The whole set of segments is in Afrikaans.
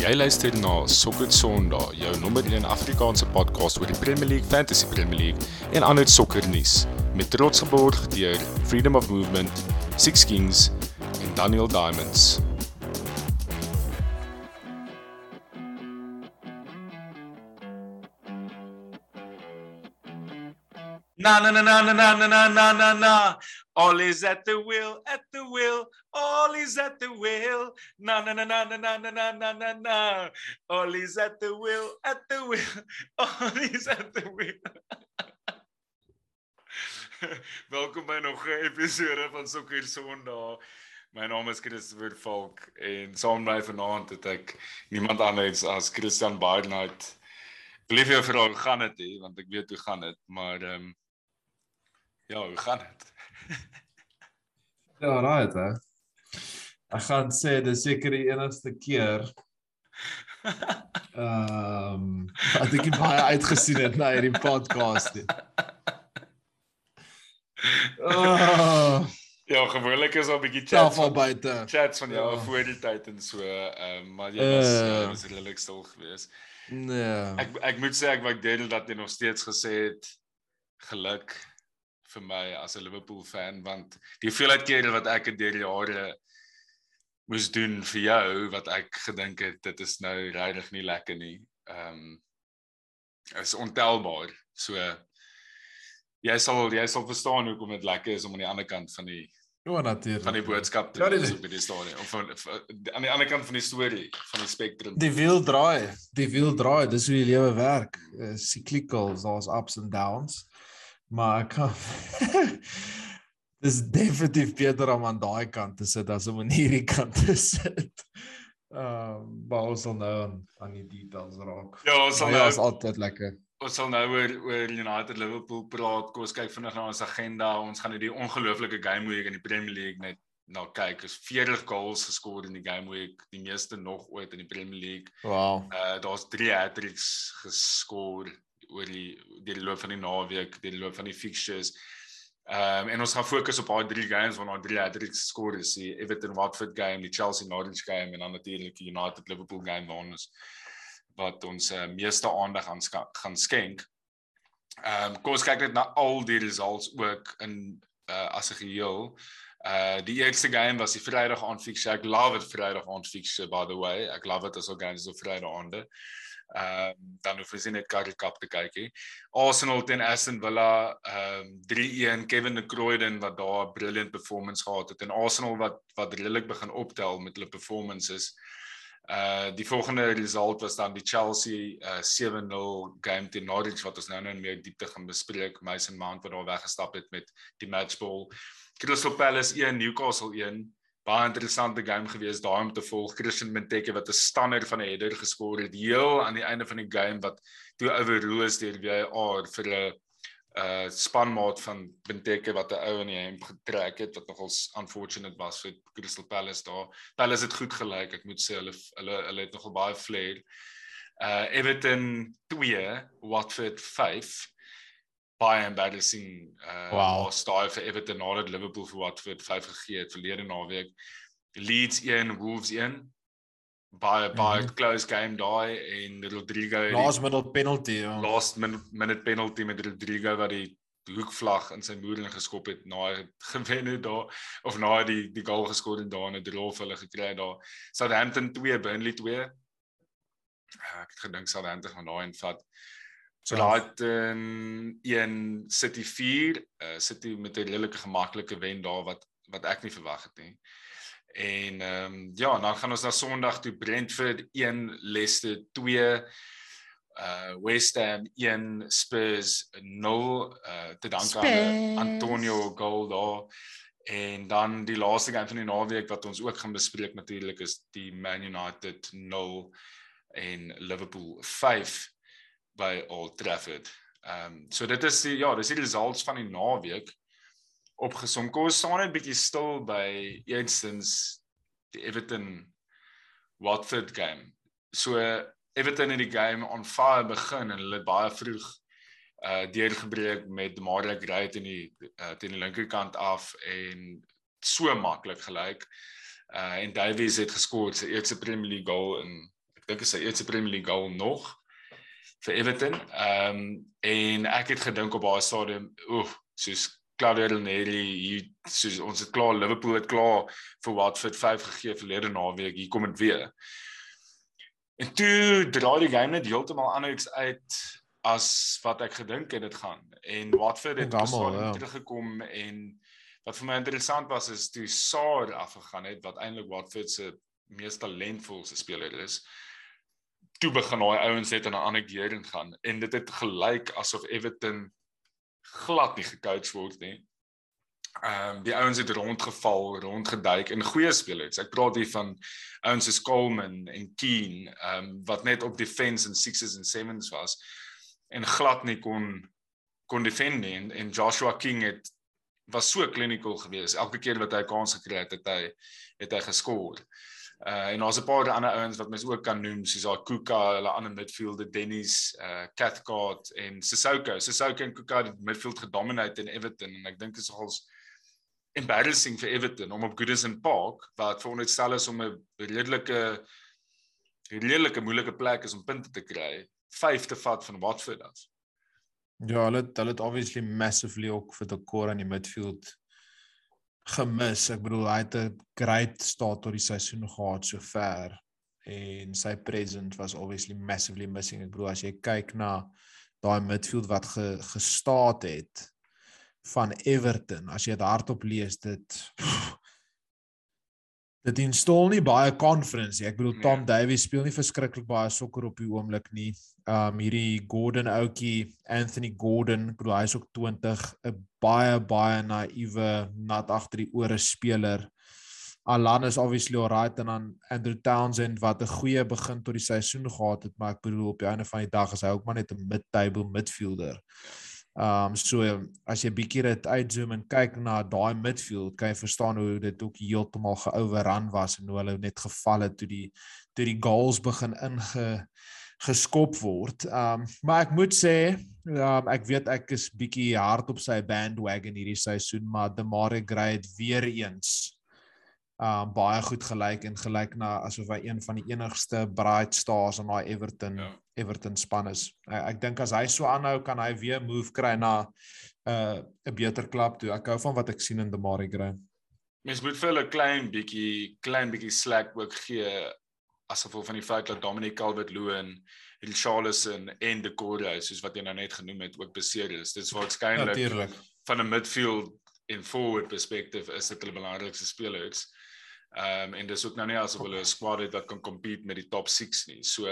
Jy luister na Sokker Sondag, jou nommer 1 Afrikaanse podcast oor die Premier League, Fantasy Premier League en ander sokkernuus met trots geborg deur Freedom of Movement, Six Kings en Daniel Diamonds. Na na na na na na na na na na. All is at the wheel, at the wheel. All is at the wheel. Na na na na na na na na na na na. All is at the wheel, at the wheel. All is at the wheel. Welkom by nog 'n episode van Sokker Sondag. My naam is Christopher Falk en saam my vanaand het ek niemand anders as Christian Barnard. Ek lief jou vra hoe gaan dit hè want ek weet hoe gaan dit, maar ehm um, Ja, hoe gaan dit? Ja, right hè. Ek gaan sê dis seker die enigste keer ehm um, wat ek baie uitgesien het na hierdie podcast. nie. Oh, Ja, gewoonlik is al 'n bietjie chats van, buite. chats van jou Ja. voor die tyd en so, ehm um, maar jy was uh, was redelik stil geweest. Nee. Ek ek moet sê ek waardeer dat jy nog steeds gesê het geluk vir my as 'n Liverpool fan want die hoeveelheid kere wat ek dit deur die jare moes doen vir jou wat ek gedink het dit is nou regtig nie lekker nie. Ehm um, is ontelbaar. So jy sal jy sal verstaan hoekom dit lekker is om aan die ander kant van die O, natuurlik. van die boodskap te Ja, die- wees op die stadion of van, van aan die ander kant van die storie van die spektrum. Die wiel draai. Die wiel draai. Dis hoe die lewe werk. Uh, cyclical, daar's ups and downs. Maar ek kan Dis definitief beter om aan daai kant te sit as om aan hierdie kant te sit. Ehm, uh, maar ons sal nou aan, aan die details raak. Ja, ons sal Maar nou ja, is altyd lekker. ons sal nou oor oor United Liverpool praat. Kom ons kyk vinnig na ons agenda. Ons gaan hierdie ongelooflike game week in die Premier League net na kyk. Is 40 goals geskor in die game week, die meeste nog ooit in die Premier League. Wow. Uh daar's 3 hat-tricks geskor oor die deur die loop van die naweek, deur die loop van die fixtures. Ehm um, en ons gaan fokus op daai drie games waarna drie hat-tricks geskor is. Die Everton Watford game, die Chelsea Norwich game en dan natuurlik die United Liverpool game waarna ons wat ons uh, meeste aandag aan gaan skenk. Ehm um, kom ons kyk net na al die results ook in uh, as 'n geheel. Uh die eerste game was die Vrydag aand fixture. Ek love it Vrydag aand fixture by the way. Ek love it as ook games op Vrydag aande. Ehm um, dan hoef ons nie net Currie Cup te kyk nie. Arsenal teen Aston Villa ehm um, 3-1 Kevin De Bruyne wat daar 'n brilliant performance gehad het en Arsenal wat wat redelik begin optel met hulle performances. Uh die volgende result was dan die Chelsea uh 7-0 game teen Norwich wat ons nou nou in meer diepte gaan bespreek. Mason Mount wat daar weggestap het met die matchball. Crystal Palace 1 Newcastle 1 baie interessante game gewees daai om te volg. Christian Benteke wat 'n stunner van 'n header geskor het heel aan die einde van die game wat toe overrule is deur VAR vir 'n uh spanmaat van Benteke wat 'n ou in die hemp getrek het wat nogals unfortunate was vir Crystal Palace daar. Palace het goed gelyk, ek moet sê hulle hulle hulle het nogal baie flair. Uh Everton 2, Watford 5 baie embarrassing uh Wow. style vir Everton nadat Liverpool vir Watford 5 gegee het verlede naweek. Leeds 1 Wolves 1 baie baie mm Mhm. -hmm. close game daai en Rodrigo het die Last minute penalty. Ja. last minute, penalty met Rodrigo wat die hoekvlag in sy moer in geskop het na hy gewen het daar of na hy die die goal geskor het daar in 'n draw vir hulle gekry het daar. Southampton 2 Burnley 2. Ja, ek het gedink Southampton gaan daai invat. So Ja. daai in 1 City 4, uh, City met 'n redelike gemaklike wen daar wat wat ek nie verwag het nie. En ehm um, ja, dan gaan ons na Sondag toe Brentford 1 Leicester 2 uh West Ham 1 Spurs 0 uh te danke aan. Antonio goal daar. En dan die laaste game van die naweek wat ons ook gaan bespreek natuurlik is die Man United 0 en Liverpool 5 by Old Trafford. Ehm um, so dit is die ja, dis die results van die naweek opgesom. Kom ons staan net bietjie stil by eerstens die Everton Watford game. So Everton het die game on fire begin en hulle het baie vroeg uh deurgebreek met Mario Gray teen die uh, teen die linkerkant af en so maklik gelyk. Uh en Davies het geskor sy eerste Premier League goal in ek dink is sy eerste Premier League goal nog vir Everton. Ehm um, en ek het gedink op daai stadium, oef, soos Claudio Ranieri hier soos ons het klaar Liverpool het klaar vir Watford 5 gegee verlede naweek, hier kom dit weer. En toe draai die game net heeltemal anders uit as wat ek gedink het dit gaan. En Watford het Gamal, ja. teruggekom en wat vir my interessant was is toe Saar afgegaan het wat eintlik Watford se mees talentvolste speler is. Toe begin daai ouens net in 'n ander gear ingaan en dit het gelyk asof Everton glad nie gecoach word nie. Ehm um, die ouens het rondgeval, rondgeduik en goeie spelers. Ek praat hier van ouens soos Coleman en Keane, ehm um, wat net op defense en sixes en sevens was en glad nie kon kon defend nie en, en Joshua King het was so clinical geweest. Elke keer wat hy 'n kans gekry het, het hy het hy geskoor. Uh en daar's 'n paar ander ouens wat mens ook kan noem soos daai Kuka, hulle ander midfielder Dennis, uh Cathcart en Sissoko. Sissoko en Kuka het midfield gedominate in Everton en ek dink is nogals embarrassing vir Everton om op Goodison Park wat veronderstel is om 'n redelike redelike moeilike plek is om punte te kry, 5 te vat van Watford af. Ja, hulle het, hulle het obviously massively ook vir Dekor in die midfield gemis. Ek bedoel hy het 'n great start tot die seisoen gehad sover en sy presence was obviously massively missing. Ek bedoel as jy kyk na daai midfield wat ge, gestaat het van Everton, as jy dit hardop lees, dit dit install nie baie confidence nie. Ek bedoel Tom Nee. Davies speel nie verskriklik baie sokker op die oomblik nie. Um hierdie Gordon ouetjie, Anthony Gordon, ek bedoel hy's ook 20, 'n baie baie naïewe, nat agter die ore speler. Alan is obviously alright en dan Andrew Townsend wat 'n goeie begin tot die seisoen gehad het, maar ek bedoel op die einde van die dag is hy ook maar net 'n mid-table midfielder. Um so as jy bietjie dit uitzoom en kyk na daai midfield, kan jy verstaan hoe dit ook heeltemal geoverrun was en hoe hulle net geval het toe die toe die goals begin inge geskop word. Um maar ek moet sê, um ek weet ek is bietjie hard op sy bandwagon hierdie seisoen, maar Demare Gray het weer eens um baie goed gelyk en gelyk na asof hy een van die enigste bright stars in daai Everton Ja. Everton span is. Ek, ek dink as hy so aanhou kan hy weer move kry na 'n uh, 'n beter klub toe. Ek hou van wat ek sien in Demare Gray. Mens moet vir hulle klein bietjie klein bietjie slack ook gee as gevolg van die feit dat Dominic Calvert-Lewin, Richarlison en De Cordova soos wat jy nou net genoem het ook beseer is. Dit is waarskynlik Natuurlik. van 'n midfield en forward perspektief is dit hulle belangrikste spelers. Ehm um, en dis ook nou nie asof hulle 'n squad het wat kan compete met die top 6 nie. So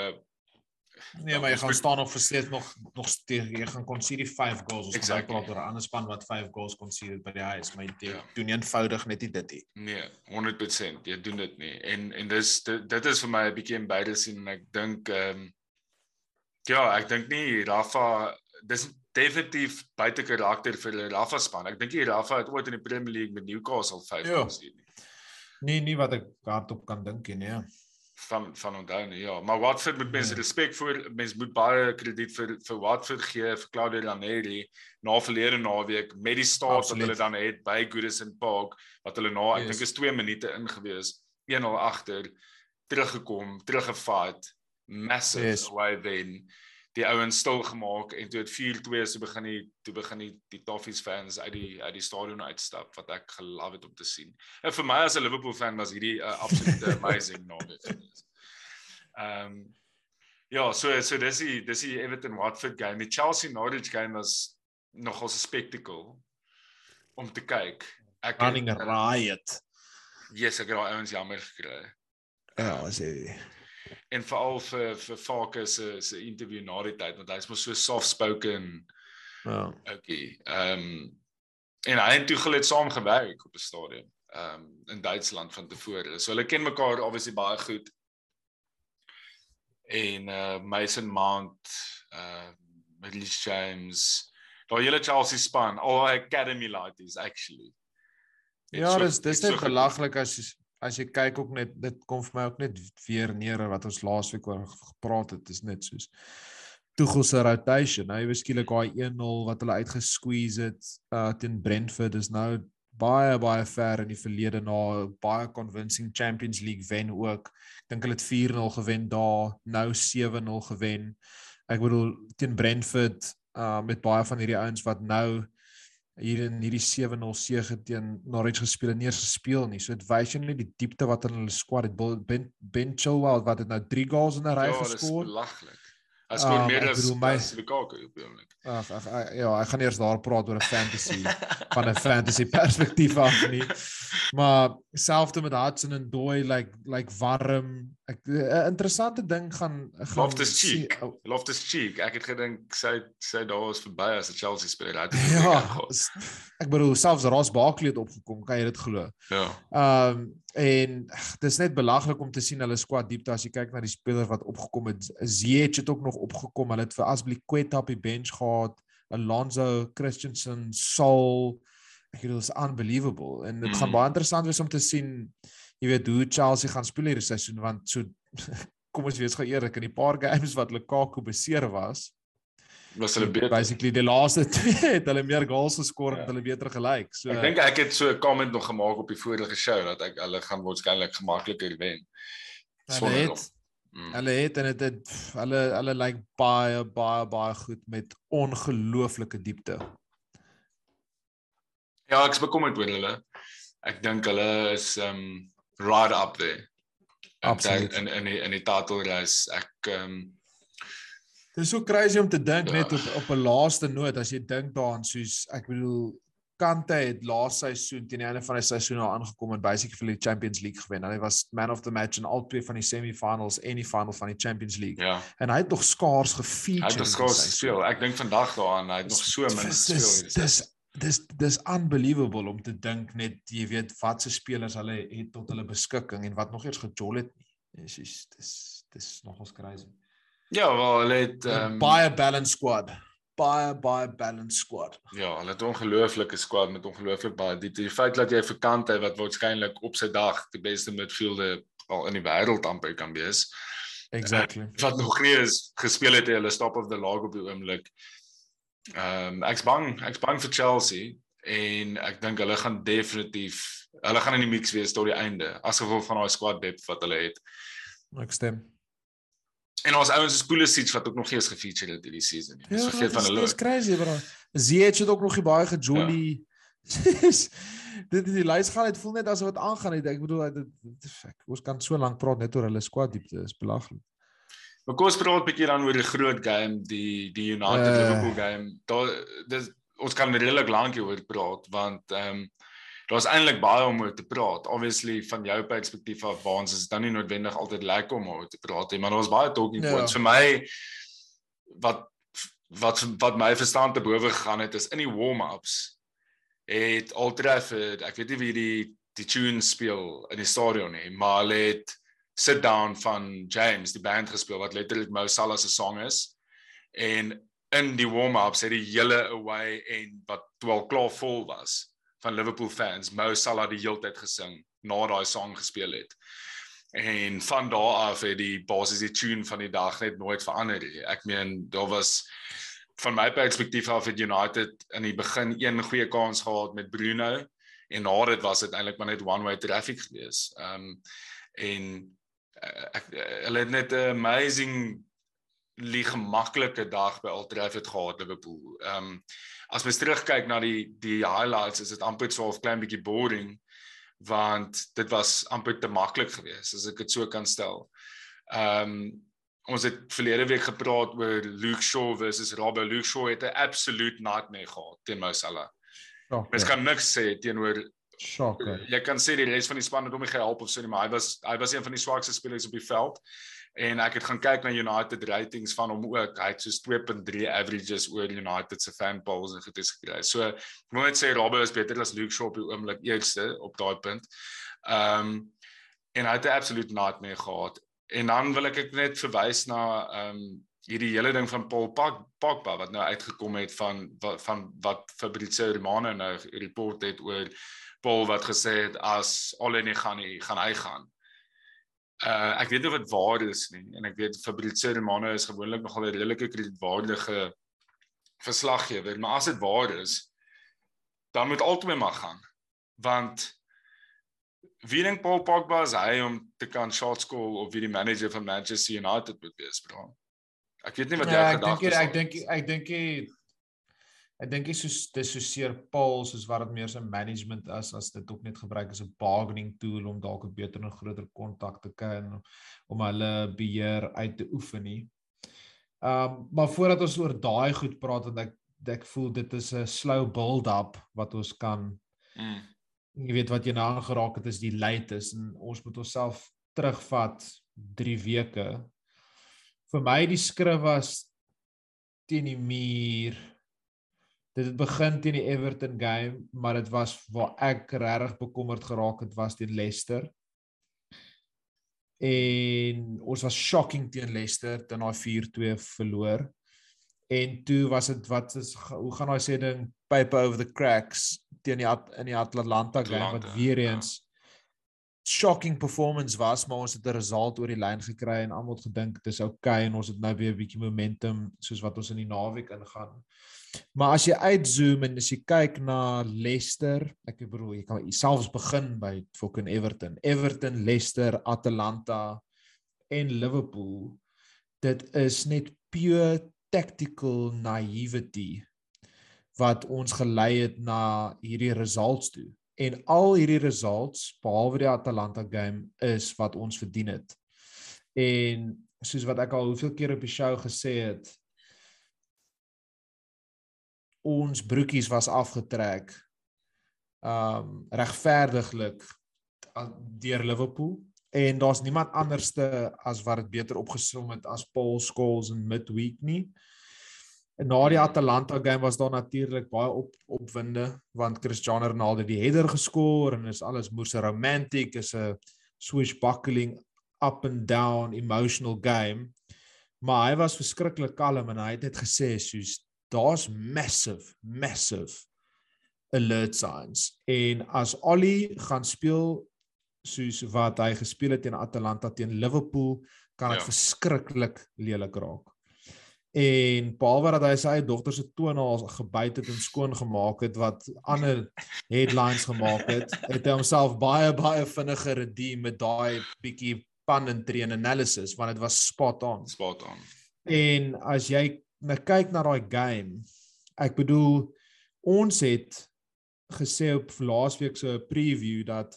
Nee, maar jy gaan staan op versteeds nog nog steeds jy gaan concede 5 goals. Ons exactly. Exactly. praat oor 'n ander span wat 5 goals concede by die huis, maar jy Ja. doen eenvoudig net nie dit nie. nee, 100% jy doen dit nie. En en dis dit, dit is vir my 'n bietjie embarrassing en ek dink ehm um, ja, ek dink nie Rafa dis definitief buite karakter vir die Rafa span. Ek dink nie Rafa het ooit in die Premier League met Newcastle 5 Ja. gesien nie. Nee, nie wat ek hardop kan dink nie. Nee. Van van onthou nie ja maar Watford moet mense Ja. respek voor mense moet baie krediet vir vir Watford gee vir Claudio Ranieri na verlede naweek met die staat wat hulle dan het by Goodison Park wat hulle na ek Yes. dink is 2 minute ingewees 1-0 agter teruggekom teruggevat massive Yes. away win die ouens stil gemaak en toe het 4-2 so begin die toe begin die die Toffees fans uit die uit die stadion uitstap wat ek gelove het om te sien. En vir my as 'n Liverpool fan was hierdie 'n uh, absolute amazing naweek geweest. Ehm um, ja, so so dis die dis die Everton Watford game. Die Chelsea Norwich game was nogal 'n spectacle om te kyk. Ek Running riot. Yes, ek het daai ouens jammer gekry. Ja, sê. En veral vir vir Farke se se interview na die tyd want hy's mos so soft spoken Ja. ouetjie. Ehm um, en hy en Tuchel het saam gewerk op 'n stadion ehm um, in Duitsland van tevore. So hulle ken mekaar obviously baie goed. En uh Mason Mount, uh Rhys James, daai hele Chelsea span, al academy ladies actually. Het Ja, so- dis dis so net goed- belaglik as as jy kyk ook net dit kom vir my ook net weer neer wat ons laasweek oor gepraat het, is net soos Tuchel se rotation. Hy was skielik daai 1-0 wat hulle uitgesqueeze het uh teen Brentford is nou baie baie ver in die verlede na baie convincing Champions League wen ook. Ek dink hulle het 4-0 gewen daar, nou 7-0 gewen. Ek bedoel teen Brentford uh met baie van hierdie ouens wat nou hier in hierdie 7-0 sege teen Norwich gespeel en nie eens gespeel nie. So dit wys jy net die diepte wat in hulle squad het. Ben, ben Chilwell wat het nou 3 goals in 'n ry geskoor. Ja, dis belaglik. Hy skoor um, meer as my Lukaku op die oomblik. Ag ag ja, ek gaan eers daar praat oor 'n fantasy van 'n fantasy perspektief af nie. Maar selfs met Hudson en Doy like like warm. Ek 'n interessante ding gaan gaan Loftus Cheek. Oh. Loftus Cheek. Ek het gedink sy sy daar was verby as 'n Chelsea speler. Ja. Ek bedoel selfs Ross Barkley het opgekom, kan jy dit glo? Ja. Ehm um, en dis net belaglik om te sien hulle squad diepte as jy kyk na die spelers wat opgekom het. Ziyech het ook nog opgekom. Hulle het vir Asbliqueta op die bench gehad gehad, Alonso, Christensen, Saul. Ek bedoel is unbelievable en dit mm. gaan baie interessant wees om te sien jy weet hoe Chelsea gaan speel hierdie seisoen want so kom ons wees gou eerlik in die paar games wat Lukaku beseer was was hulle beter. Basically die laaste twee het hulle meer goals geskor en ja. hulle beter gelyk. So Ek dink ek het so 'n comment nog gemaak op die vorige show dat ek hulle gaan waarskynlik gemakliker wen. Hulle het Mm. Hulle het en dit het hulle hulle lyk like baie baie baie goed met ongelooflike diepte. Ja, ek is bekommerd oor hulle. Ek dink hulle is um right up there. Absoluut. In in in die titelreis. Ek um Dit is so crazy om te dink ja. net op op 'n laaste noot as jy dink daaraan soos ek bedoel Kante het laas seisoen teen die einde van die seisoen al aangekom en basically vir die Champions League gewen. Hy was man of the match in al twee van die semi-finals en die final van die Champions League. Ja. En hy het nog skaars gefeature. Hy het nog skaars gespeel. Ek dink vandag daaraan, hy het nog so min gespeel hierdie seisoen. Dis dis unbelievable om te dink net jy weet wat se spelers hulle het tot hulle beskikking en wat nog eers gejol het nie. Dis is dis dis nogals crazy. Ja, wel, hulle het um, baie balanced squad baie baie balanced squad. Ja, hulle het 'n ongelooflike squad met ongelooflik baie die, die feit dat jy vir kante wat waarskynlik op sy dag die beste midfielder al in die wêreld amper kan wees. Exactly. Uh, wat nog nie is gespeel het hulle stop of the log op die oomblik. Ehm um, ek's bang, ek's bang vir Chelsea en ek dink hulle gaan definitief hulle gaan in die mix wees tot die einde as gevolg van daai squad depth wat hulle het. Ek stem. En ons ouens is Pulisic wat ook nog nie eens gefeatured het hierdie season nie. Ons ja, vergeet van hulle. Dis crazy bro. Ziyech het ook nog baie gejolly. Ja. dit die lys gaan net voel net asof wat aangaan het. Ek bedoel dit ek ons kan so lank praat net oor hulle squad diepte. Dis belaglik. Maar kom ons praat 'n bietjie dan oor die groot game, die die United uh, Liverpool game. Daar dis ons kan redelik lank hieroor praat want ehm um, daar's eintlik baie om oor te praat. Obviously van jou perspektief af waar ons is dan nie noodwendig altyd lekker om oor te praat nie, maar daar's baie talking ja. points vir my wat wat wat my verstand te bowe gegaan het is in die warm-ups het Old Trafford, ek weet nie wie die die tune speel in die stadion nie, maar hulle het sit down van James die band gespeel wat letterlik Mo Salah se song is en in die warm-ups het die hele away en wat wel klaar vol was van Liverpool fans Mo Salah die hele tyd gesing na daai song gespeel het. En van daar af het die basies die tune van die dag net nooit verander nie. Ek meen daar was van my perspektief af het United in die begin een goeie kans gehad met Bruno en na dit was dit eintlik maar net one way traffic gewees. Ehm um, en ek uh, hulle het net 'n amazing lie gemaklike dag by Old Trafford gehad Liverpool. Ehm um, as mens terugkyk na die die highlights is dit amper so 'n klein bietjie boring want dit was amper te maklik geweest as ek dit so kan stel. Ehm um, ons het verlede week gepraat oor Luke Shaw versus Robo Luke Shaw het 'n absolute nightmare gehad teen Mo Salah. Okay. Mens kan niks sê teenoor Shocker. Jy kan sê die res van die span het hom nie gehelp of so nie, maar hy was hy was een van die swakste spelers op die veld en ek het gaan kyk na United ratings van hom ook. Hy het soos 2.3 averages oor United se fan polls en goedes gekry. So ek moet net sê Robbo is beter as Luke Shaw op die oomblik eerste op daai punt. Ehm um, en hy het 'n absolute nightmare gehad. En dan wil ek ek net verwys na ehm um, hierdie hele ding van Paul Pogba wat nou uitgekom het van wat van wat Fabrizio Romano nou report het oor Paul wat gesê het as alle nie gaan nie, gaan hy gaan. Uh ek weet nie of dit waar is nie en ek weet Fabrizio Romano is gewoonlik nogal 'n redelike kredietwaardige verslaggewer, maar as dit waar is, dan moet albei maar gaan. Want wie dink Paul Pogba is hy om te kan shot score of wie die manager van Manchester United moet wees, bro? Ek weet nie wat jy Ja, ek gedagte dink is. ek dink ek dink ek dink is soos dis so seer Paul soos wat dit meer so management is as dit ook net gebruik as 'n bargaining tool om dalk 'n beter en groter kontak te kry en om hulle beheer uit te oefen nie. Um maar voordat ons oor daai goed praat want ek ek voel dit is 'n slow build up wat ons kan Mm. jy weet wat jy nou aangeraak het is die latest en ons moet onsself terugvat 3 weke. Vir my die skrif was teen die muur. Dit het begin teen die Everton game, maar dit was waar ek regtig bekommerd geraak het was teen Leicester. En ons was shocking teen Leicester teen daai 4-2 verloor. En toe was dit wat is hoe gaan daai sê ding paper over the cracks teen die in die Atlanta game wat weer ja. Shocking performance was, maar ons het 'n result oor die lyn gekry en almal het gedink dis oukei en ons het nou weer 'n bietjie momentum soos wat ons in die naweek ingaan. Maar as jy uitzoom en as jy kyk na Leicester, ek bedoel jy kan selfs begin by fucking Everton. Everton, Leicester, Atalanta en Liverpool. Dit is net pure tactical naivety wat ons gelei het na hierdie results toe. En al hierdie results behalwe die Atalanta game is wat ons verdien het. En soos wat ek al hoeveel keer op die show gesê het, ons broekies was afgetrek um regverdiglik a- deur Liverpool en daar's niemand anderste as wat dit beter opgesom het as Paul Scholes in midweek nie. En na die Atalanta game was daar natuurlik baie op opwinde want Cristiano Ronaldo die header geskor en is alles moes 'n romantic is 'n swishbuckling up and down emotional game. Maar hy was verskriklik kalm en hy het net gesê soos daar's massive massive alert signs en as Ollie gaan speel soos wat hy gespeel het teen Atalanta teen Liverpool kan dit ja. verskriklik lelik raak. En behalwe dat hy sy eie dogter se toenails gebyt het en skoon gemaak het wat ander headlines gemaak het, het hy homself baie baie vinniger redeem met daai bietjie pun and train analysis want dit was spot on. Spot on. En as jy nou kyk na daai game, ek bedoel ons het gesê op laasweek se preview dat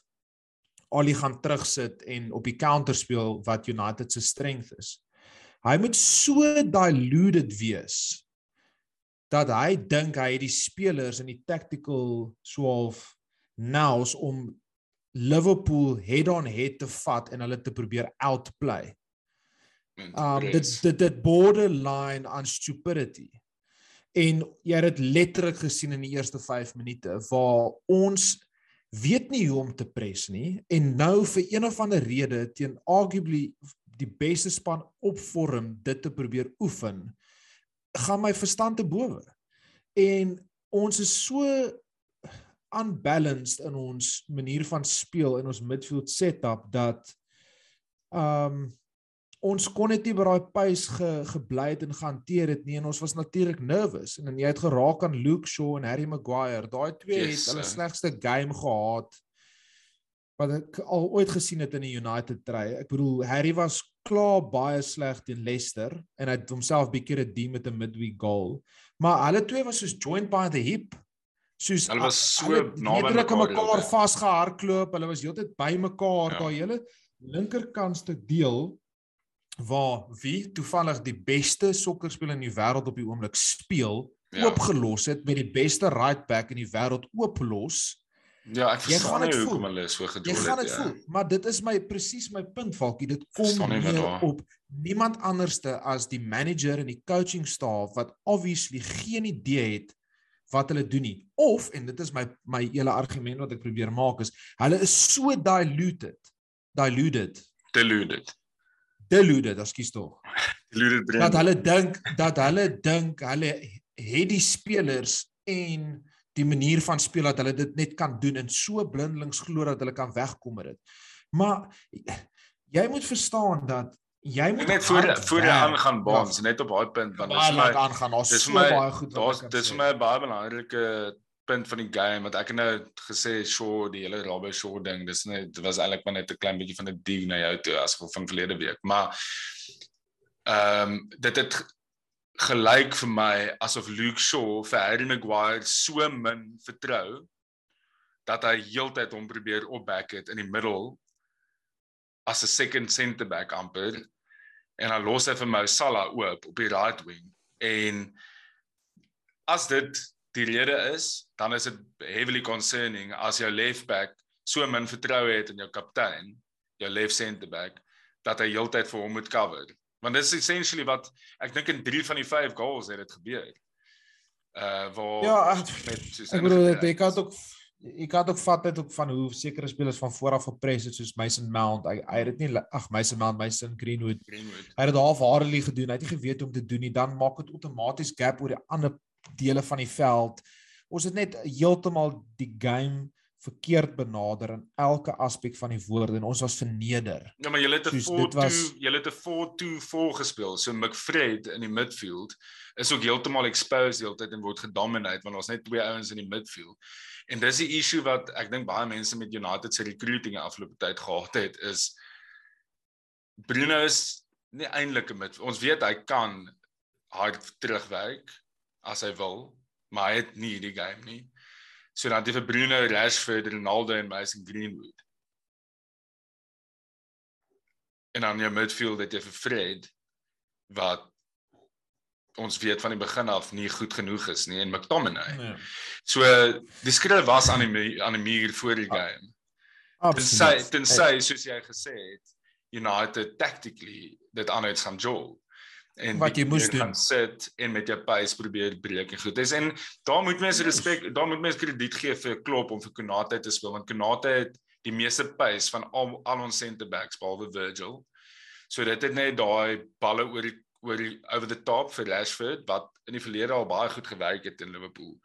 Ali gaan terugsit en op die counter speel wat United se strength is. Hy moet so diluted wees dat hy dink hy het die spelers in die tactical swaaf nows om Liverpool head on head te vat en hulle te probeer outplay. Um dit dit dit borderline on stupidity. En jy het dit letterlik gesien in die eerste 5 minute waar ons weet nie hoe om te pres nie en nou vir een of ander rede teen arguably die beste span op vorm dit te probeer oefen gaan my verstand te bowe. En ons is so unbalanced in ons manier van speel in ons midfield setup dat um ons kon net nie by daai pace ge, gebly het en gehanteer het nie en ons was natuurlik nervous en, en jy het geraak aan Luke Shaw en Harry Maguire. Daai twee Yes, het hulle slegste game gehad wat ek al ooit gesien het in die United try. Ek bedoel Harry was klaar baie sleg teen Leicester en hy het homself bietjie redeem met 'n midweek goal. Maar hulle twee was soos joined by the hip. Soos Hulle was so hulle het naby mekaar die hele mekaar tyd. vasgehardloop. Hulle was heeltyd by mekaar. Ja. Daai hele linkerkantste deel waar wie toevallig die beste sokkerspeler in die wêreld op die oomblik speel, Ja. ja. oopgelos het met die beste right back in die wêreld ooplos. Ja, ek Jy gaan verstaan nie hoekom hulle so Jy gedol gaan het. dit ja. voel, maar dit is my presies my punt Falkie. Dit kom nie neer op niemand anderste as die manager en die coaching staff wat obviously geen idee het wat hulle doen nie. Of en dit is my my hele argument wat ek probeer maak is hulle is so diluted. Diluted. Deluded. Diluted, ekskuus tog. Deluded brain. dat hulle dink dat hulle dink hulle het die spelers en die manier van speel dat hulle dit net kan doen en so blindelings glo dat hulle kan wegkom met dit. Maar jy moet verstaan dat jy moet net voor voor jy aangaan baans net op daai punt want dit is my aangaan. Daar's dis so my baie goed daar's dis sê. vir my 'n baie belangrike punt van die game wat ek nou gesê Shaw die hele Robbie Shaw ding dis net dit was eintlik maar net 'n klein bietjie van 'n dig na jou toe as gevolg van verlede week maar ehm um, dit het gelyk vir my asof Luke Shaw vir Harry Maguire so min vertrou dat hy heeltyd hom probeer opback het in die middel as 'n second centre back amper. En dan los hy vir Mo Salah oop op die right wing. En as dit die rede is dan is dit heavily concerning as jou left back so min vertroue het in jou kaptein jou left centre back dat hy heeltyd vir hom moet cover want dit is essentially wat ek dink in 3 van die 5 goals het dit gebeur uh waar ja met ek bedoel dit ek het ook ek het ook vat dit ook van hoe sekere spelers van voor af gepres het soos Mason Mount. Hy hy het dit nie ag Mason Mount, Mason Greenwood. Greenwood. Hy het dit half Harley gedoen. Hy het nie geweet hoe om te doen nie. Dan maak dit outomaties gap oor die ander dele van die veld. Ons het net heeltemal die game verkeerd benader in elke aspek van die woord en ons was verneder. Ja, maar jy het 'n 4-2, was... jy het 'n 4-2 gespeel. So McFred in die midfield is ook heeltemal exposed heeltyd en word gedominate want ons net twee ouens in die midfield. En dis die issue wat ek dink baie mense met United se recruiting afgelope tyd gehad het is Bruno is nie eintlik 'n mid. Ons weet hy kan hard terugwerk as hy wil, maar hy het nie die game nie. So dan het vir Bruno, Rashford, Ronaldo en Mason Greenwood. En dan jou midfield het jy vir Fred wat ons weet van die begin af nie goed genoeg is nie en McTominay. Nee. So die skrif was aan die aan die muur voor die game. Absoluut. Tensy tensy soos jy gesê het United tactically dit aanhouds gaan jol en wat jy moes doen sit en met jou pace probeer breek en goed. Dis en daar moet mens respek, daar moet mens krediet gee vir Klopp om vir Konate te speel want Konate het die meeste pace van al al ons center backs behalwe Virgil. So dit het net daai balle oor die oor die over the top vir Rashford wat in die verlede al baie goed gewerk het in Liverpool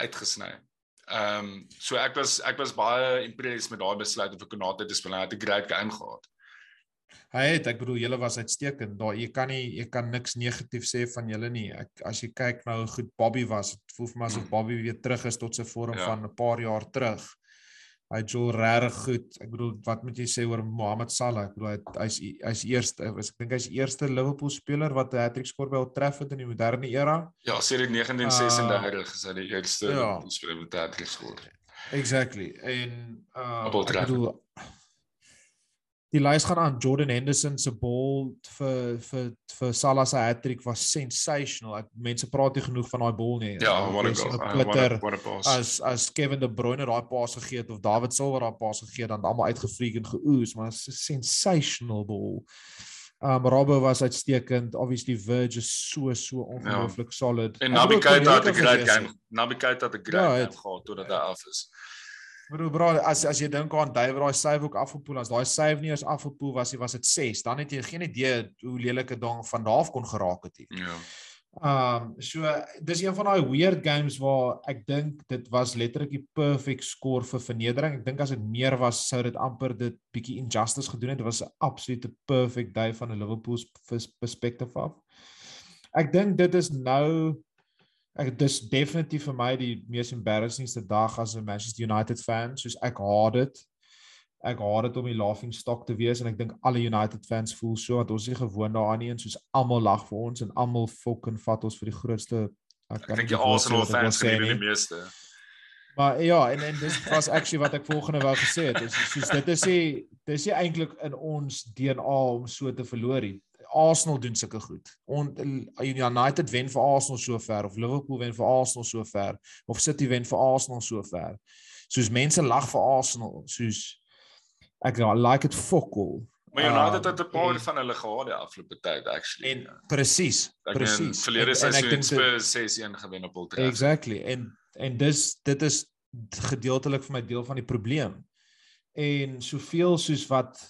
uitgesny. Ehm um, so ek was ek was baie impressed met daai besluit om vir Konate te speel. Hy het 'n great game gehad. Hy het, ek bedoel julle was uitstekend. Daar jy kan nie jy kan niks negatief sê van julle nie. Ek as jy kyk nou hoe goed Bobby was, dit voel vir my asof Bobby weer terug is tot sy vorm ja. van 'n paar jaar terug hy jol regtig goed. Ek bedoel wat moet jy sê oor Mohamed Salah? Ek bedoel hy hy's hy's eerste ek dink hy's eerste Liverpool speler wat 'n hat-trick skoor by Old Trafford in die moderne era. Ja, sedert 1936 uh, is hy die eerste ja. speler met 'n hat-trick skoor. Exactly. En uh ek bedoel die lys gaan aan Jordan Henderson se bal vir vir vir Salah se hattrick was sensational. Ek mense praat nie genoeg van daai bal nie. Ja, wat 'n goal. As as Kevin De Bruyne daai paas gegee het of David Silva daai paas gegee het, dan almal uitgevlieg en geoes, maar 'n sensational bal. Um Robbo was uitstekend. Obviously Verge is so so ongelooflik ja. solid. En Naby Keita het 'n great game. Naby Keita het 'n great ja, game gehad totdat hy af is. Bro, bro, as as jy dink aan Dave daai save ook afgepoel as daai save nie eens afgepoel was, was dit 6, dan het jy geen idee hoe lelike ding van daar af kon geraak het nie. Ja. Um so dis een van daai weird games waar ek dink dit was letterlik die perfect score vir vernedering. Ek dink as dit meer was sou dit amper dit bietjie injustice gedoen het. Dit was 'n absolute perfect day van 'n Liverpool perspective af. Ek dink dit is nou ek dis definitief vir my die mees embarrassingste dag as 'n Manchester United fan soos ek haat dit. Ek haat dit om die laughing stock te wees en ek dink alle United fans voel so want ons is gewoond daaraan nie en soos almal lag vir ons en almal fucking vat ons vir die grootste ek dink die Arsenal fans is die meeste. Maar ja en en dis was actually wat ek volgende wou gesê het is soos dit is nie dis nie eintlik in ons DNA om so te verloor nie Arsenal doen sulke goed. On United wen vir Arsenal so ver of Liverpool wen vir Arsenal so ver of City wen vir Arsenal so ver. Soos mense lag vir Arsenal, soos ek like it fokol. Maar United het 'n paar van hulle gehad die afgelope tyd actually. En presies, presies. Verlede seisoen Spurs 6-1 gewen op Old Trafford. Exactly. En en dis dit is gedeeltelik vir my deel van die probleem. En soveel soos wat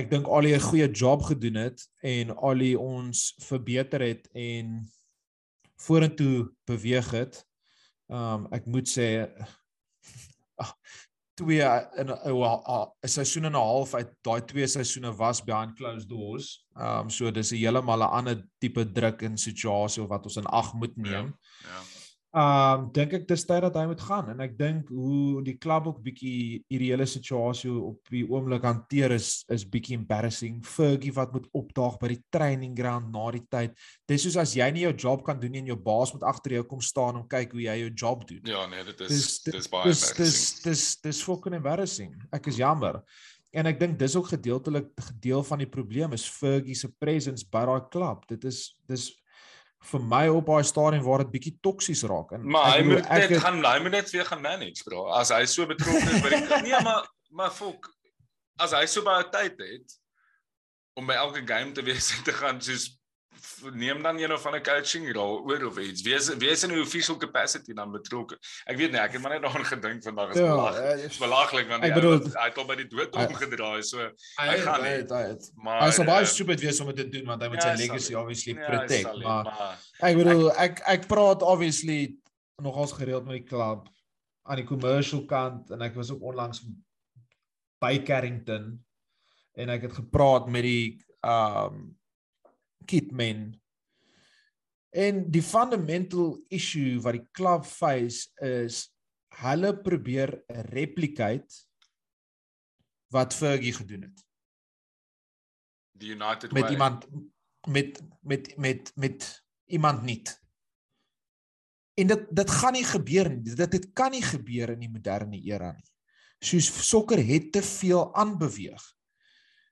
ek dink Ali 'n goeie job gedoen het en Ali ons verbeter het en vorentoe beweeg het. Um ek moet sê ag twee in 'n seisoen en 'n half uit daai twee seisoene was behind closed doors. Um so dis 'n heeltemal 'n ander tipe druk en situasie wat ons in ag moet neem. Ja. ja. Um dink ek dis tyd dat hy moet gaan en ek dink hoe die klub ook bietjie hierdie hele situasie op die oomblik hanteer is is bietjie embarrassing. Fergie wat moet opdaag by die training ground na die tyd. Dis soos as jy nie jou job kan doen nie en jou baas moet agter jou kom staan om kyk hoe jy jou job doen. Ja, nee, dit is dis, dis baie dis, embarrassing. Dis dis dis fucking embarrassing. Ek is jammer. En ek dink dis ook gedeeltelik gedeel van die probleem is Fergie se presence by daai klub. Dit is dis vir my op daai stadium waar dit bietjie toksies raak en maar hy moet net het, gaan hy moet net weer gaan manage bro. As hy so betrokke is by die nee maar maar fok as hy so baie tyd het om by elke game te wees en te gaan soos neem dan een of ander coaching rol oor of iets. Wie is wie is in 'n official capacity dan betrokke? Ek weet nie, ek het maar net daaraan gedink vandag is ja, belaglik. Is belaglik want ek bedoel hy het al by die dood omgedraai. So hy, gaan het, hy het. Maar hy sou baie uh, stupid wees om dit te doen want hy moet ja, sy legacy obviously ja, protect. Sal, maar, maar ek bedoel ek ek praat obviously nogals gereeld met die klub aan die commercial kant en ek was ook onlangs by Carrington en ek het gepraat met die um kitmen. En die fundamental issue wat die klub face is hulle probeer replicate wat Fergie gedoen het. Die United met way. iemand met met met met iemand nie. En dit dit gaan nie gebeur nie. Dit dit kan nie gebeur in die moderne era nie. Soos sokker het te veel aanbeweeg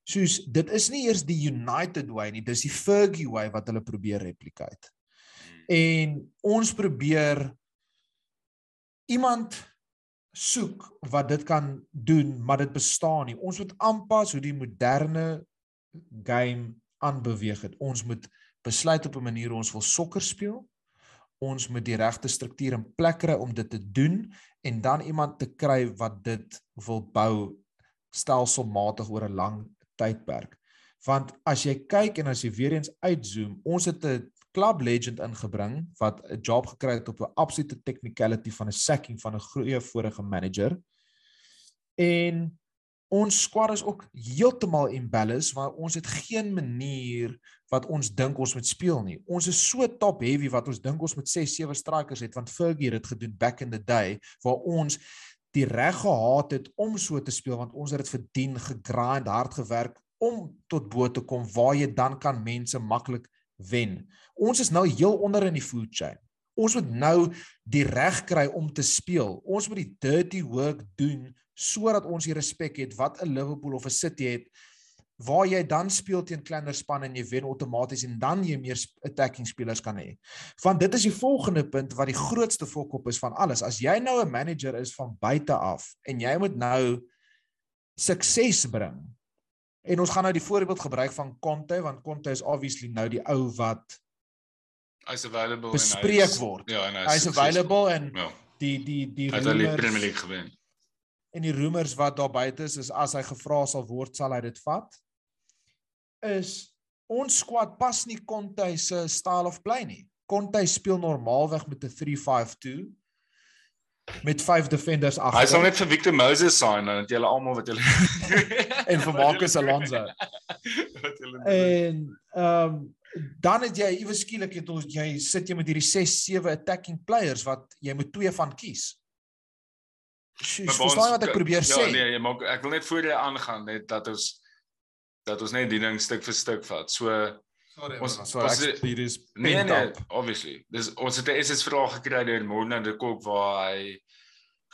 soos dit is nie eers die United way nie, dis die Fergie way wat hulle probeer replicate. En ons probeer iemand soek wat dit kan doen, maar dit bestaan nie. Ons moet aanpas hoe die moderne game aanbeweeg het. Ons moet besluit op 'n manier hoe ons wil sokker speel. Ons moet die regte struktuur in plek kry om dit te doen en dan iemand te kry wat dit wil bou stelselmatig oor 'n lang tydperk. Want as jy kyk en as jy weer eens uitzoom, ons het 'n club legend ingebring wat 'n job gekry het op 'n absolute technicality van 'n sacking van 'n goeie vorige manager. En ons squad is ook heeltemal imbalanced want ons het geen manier wat ons dink ons moet speel nie. Ons is so top heavy wat ons dink ons moet 6 7 strikers het want Fergie het dit gedoen back in the day waar ons die reg gehad het om so te speel want ons het dit verdien gegrind hard gewerk om tot bo te kom waar jy dan kan mense maklik wen. Ons is nou heel onder in die food chain. Ons moet nou die reg kry om te speel. Ons moet die dirty work doen sodat ons die respek het wat 'n Liverpool of 'n City het waar jy dan speel teen kleiner spanne en jy wen outomaties en dan jy meer attacking spelers kan hê. Want dit is die volgende punt wat die grootste fokus is van alles. As jy nou 'n manager is van buite af en jy moet nou sukses bring. En ons gaan nou die voorbeeld gebruik van Conte want Conte is obviously nou die ou wat hy's available bespreek en hy's word. Ja, en hy's available en ja. die die die hy het die Premier League gewen. En die rumors wat daar buite is is as hy gevra sal word, sal hy dit vat is ons squad pas nie Conte se style of play nie. Conte speel normaalweg met 'n 3-5-2 met vyf defenders agter. Hy sal net vir Victor Moses sign dan het julle almal wat julle en vir Marcus Alonso. en ehm um, dan het jy iewes skielik het ons jy sit jy met hierdie 6-7 attacking players wat jy moet twee van kies. Verstaan wat ek probeer ja, sê? Ja nee, jy maak ek wil net voor jy aangaan net dat ons dat ons net die ding stuk vir stuk vat. So sorry, ons sorry, ons het, hier is nee nee, obviously. Dis ons het 'n SS vraag gekry deur Morna de Kok waar hy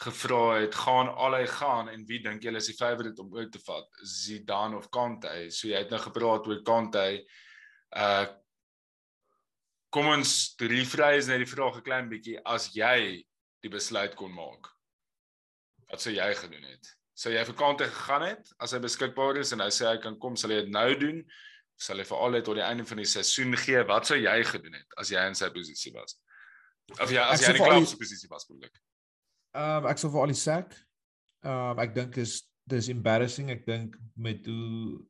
gevra het gaan al hy gaan en wie dink julle is die favourite om oor te vat? Zidane of Kante? So jy het nou gepraat oor Kante. Uh kom ons vryes net die vraag 'n klein bietjie as jy die besluit kon maak. Wat sou jy gedoen het? Sou jy vir Kante gegaan het as hy beskikbaar is en hy sê hy kan kom, sal hy dit nou doen? Of sal hy vir altyd tot die einde van die seisoen gee? Wat sou jy gedoen het as jy in sy posisie was? Of ja, as ek jy in die klub se posisie was, bedoel ek. Ehm um, ek sou vir al die sack. Ehm um, ek dink is dis embarrassing. Ek dink met hoe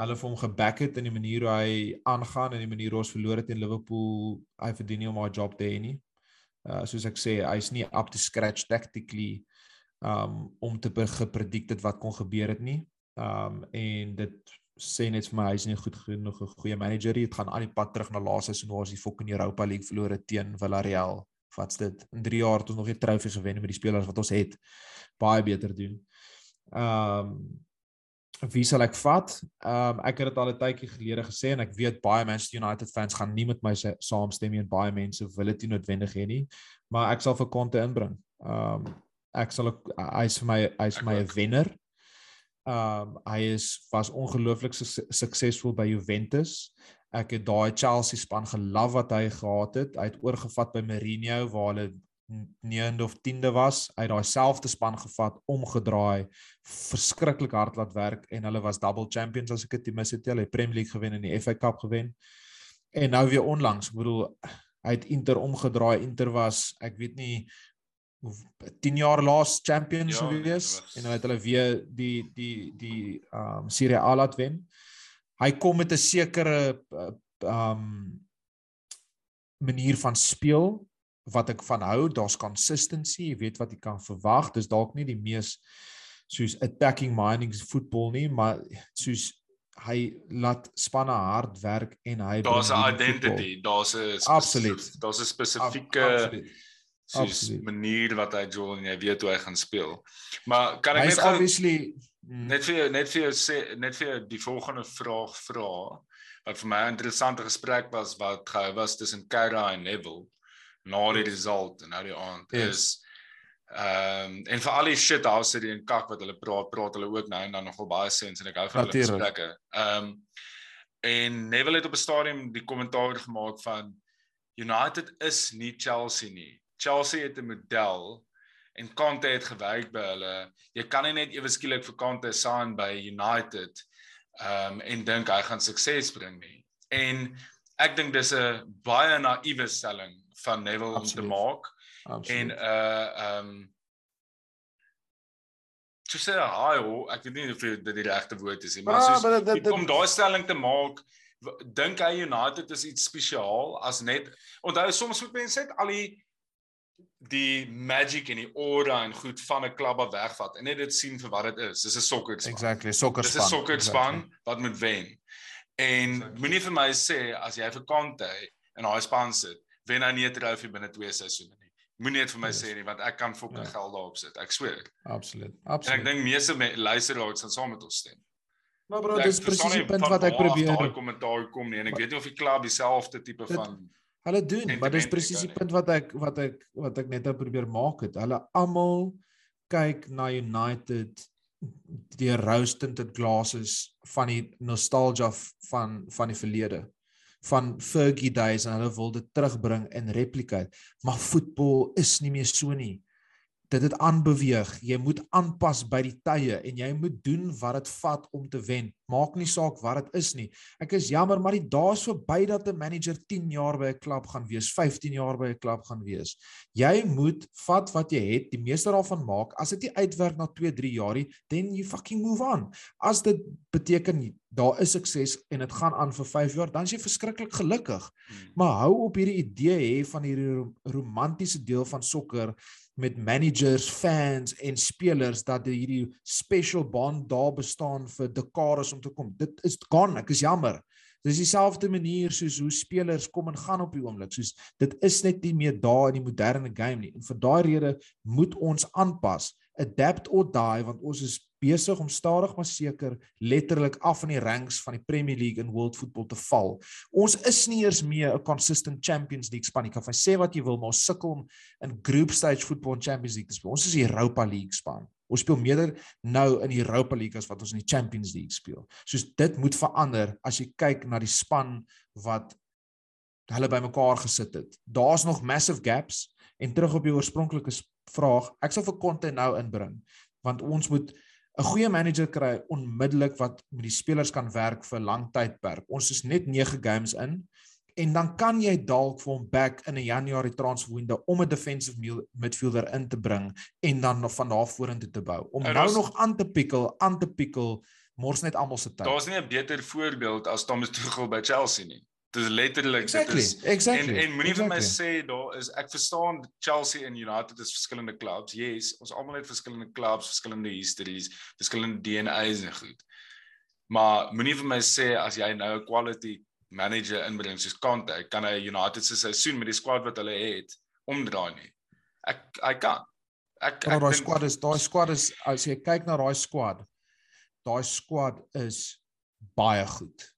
hulle vir hom geback het in die manier hoe hy aangaan en die manier hoe ons verloor het teen Liverpool, hy verdien nie om haar job te hê nie. Uh soos ek sê, hy's nie up to scratch tactically um om te gepredik dit wat kon gebeur het nie. Um en dit sê net vir my hy's nie goed genoeg 'n goeie manager nie. Dit gaan aan die pad terug na laaste seisoen waar ons die fucking Europa League verloor het teen Villarreal wat's dit? In 3 jaar het ons nog nie trofee gewen met die spelers wat ons het. Baie beter doen. Um, wie sal ek vat? Ehm um, ek het dit al 'n tydjie gelede gesê en ek weet baie Manchester United fans gaan nie met my saamstem nie en baie mense wil dit nie noodwendig hê nie, maar ek sal vir Conte inbring. Ehm um, ek sal hy's vir my hy's vir my 'n wenner. Um, hy is was ongelooflik su suksesvol by Juventus. Ek het daai Chelsea span gelaf wat hy gehad het. Hy het oorgevat by Mourinho waar hulle 9de of 10de was. Hy het daai selfde span gevat, omgedraai, verskriklik hard laat werk en hulle was double champions as ek dit mis het. Hulle het Premier League gewen en die FA Cup gewen. En nou weer onlangs, ek bedoel hy het Inter omgedraai. Inter was, ek weet nie 10 jaar laas champions ja, gewees was... en hulle het hulle weer die die die ehm um, Serie A laat wen hy kom met 'n sekere uh, um manier van speel wat ek van hou. Daar's consistency, jy weet wat jy kan verwag. Dis dalk nie die mees soos attacking mining football nie, maar soos hy laat spanne hard werk en hy Daar's 'n identity, daar's 'n absoluut. Daar's 'n spesifieke soos manier wat hy jol en jy weet hoe hy gaan speel. Maar kan ek net obviously Mm. Net vir jou, net vir jou sê net vir jou die volgende vraag vra wat vir my 'n interessante gesprek was wat gehou was tussen Kara en Neville na die result en nou die aand yes. is ehm um, en vir al die shit house hierdie en kak wat hulle praat praat hulle ook nou en dan nogal baie sens en ek hou van hulle gesprekke. Ehm um, en Neville het op 'n stadium die kommentaar gemaak van United is nie Chelsea nie. Chelsea het 'n model en Conte het gewerk by hulle. Jy kan nie net ewe skielik vir Conte saan by United ehm um, en dink hy gaan sukses bring nie. En ek dink dis 'n baie naïewe stelling van Neville om te maak. Absoluut. En uh ehm um, to say hi or ek weet nie of dit die regte woord is nie, maar ah, soos dit, dit, om daai stelling te maak dink hy United is iets spesiaal as net onthou soms moet mense net al die die magic en die aura en goed van 'n klub af wegvat en net dit sien vir wat dit is. Dis 'n sokkerspan. Exactly, sokkerspan. Dis 'n sokkerspan exactly. wat moet wen. En exactly. moenie vir my sê as jy vir Kante in daai span sit, wen hy nie 'n trofee binne 2 seisoene nie. Moenie dit vir my yes. sê nie want ek kan fucking ja. geld daarop sit. Ek sweer. Absoluut. Absoluut. En ek dink meeste me luisteraars sal saam met ons stem. Maar bro, dis presies die punt wat ek probeer. Daai kommentaar kom nie en ek maar, weet nie of die klub dieselfde tipe dit, van Hulle doen, maar dis presies die punt wat ek wat ek wat ek net nou probeer maak het. Hulle almal kyk na United die rose tinted glasses van die nostalgia van van die verlede. Van Fergie days en hulle wil dit terugbring in replicate. Maar voetbal is nie meer so nie dit het aanbeweeg. Jy moet aanpas by die tye en jy moet doen wat dit vat om te wen. Maak nie saak wat dit is nie. Ek is jammer, maar die dae is verby dat 'n manager 10 jaar by 'n klub gaan wees, 15 jaar by 'n klub gaan wees. Jy moet vat wat jy het, die meeste daarvan maak. As dit nie uitwerk na 2, 3 jaar nie, then you fucking move on. As dit beteken daar is sukses en dit gaan aan vir 5 jaar, dan is jy verskriklik gelukkig. Hmm. Maar hou op hierdie idee hê van hierdie romantiese deel van sokker met managers, fans en spelers dat hierdie special bond daar bestaan vir dekades om te kom. Dit is gone, ek is jammer. Dis dieselfde manier soos hoe spelers kom en gaan op die oomblik. Soos dit is net nie meer daar in die moderne game nie. En vir daai rede moet ons aanpas, adapt or die want ons is besig om stadig maar seker letterlik af in die ranks van die Premier League en World Football te val. Ons is nie eers meer 'n consistent Champions League span nie. Kan jy sê wat jy wil, maar ons sukkel om in group stage football en Champions League te speel. Ons is die Europa League span. Ons speel meer nou in die Europa League as wat ons in die Champions League speel. Soos dit moet verander as jy kyk na die span wat hulle bymekaar gesit het. Daar's nog massive gaps en terug op die oorspronklike vraag, ek sal vir Conte nou inbring want ons moet 'n goeie manager kry onmiddellik wat met die spelers kan werk vir lang tydperk. Ons is net 9 games in en dan kan jy dalk vir hom back in 'n Januarie transfer window om 'n defensive midfielder in te bring en dan van daar vorentoe te bou. Om nou nog aan te pikkel, aan te pikkel, mors net almal se tyd. Daar's nie 'n beter voorbeeld as Thomas Tuchel by Chelsea nie. Dit is letterlik exactly, dit is exactly, en en moenie exactly. vir my sê daar is ek verstaan Chelsea en United is verskillende clubs. Yes, ons almal het verskillende clubs, verskillende histories, verskillende DNA's en goed. Maar moenie vir my sê as jy nou 'n quality manager inbring soos Conte, kan hy United se seisoen met die squad wat hulle het omdraai nie. Ek hy kan. Ek ek daai squad is daai squad is as jy kyk na daai squad, daai squad is baie goed.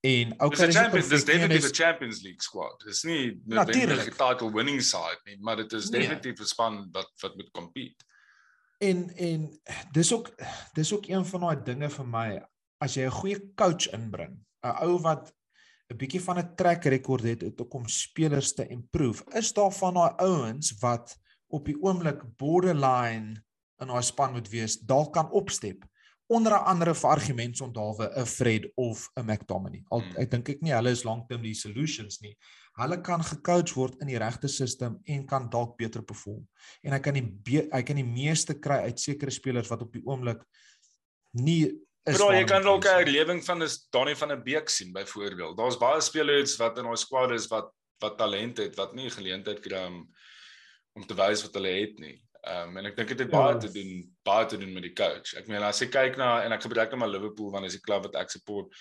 En okay, die Champions, dis definitief 'n Champions League squad. Dis nie Natuurlijk. noodwendig 'n title winning side nie, maar dit is Nee. definitief 'n span wat wat moet compete. En en dis ook dis ook een van daai dinge vir my as jy 'n goeie coach inbring, 'n ou wat 'n bietjie van 'n track record het het om spelers te improve. Is daar van daai ouens wat op die oomblik borderline in daai span moet wees, dalk kan opstep. Onder andere vir argumentsonthaalwe 'n Fred of 'n McTominay. Al Hmm. ek dink ek nie hulle is lankterm die solutions nie. Hulle kan gecoach word in die regte stelsel en kan dalk beter perform en hy kan die hy kan die meeste kry uit sekere spelers wat op die oomblik nie is Bro, jy kan dalk 'n herlewing van 'n Donnie van 'n Beek sien byvoorbeeld. Daar's baie spelers wat in daai squad is wat wat talent het wat nie geleentheid kry om om te wys wat hulle het nie. Ehm um, en ek dink dit het baie te doen baie te doen met die coach. Ek meen as jy kyk na en ek gebruik nou maar Liverpool want dis die klub wat ek support.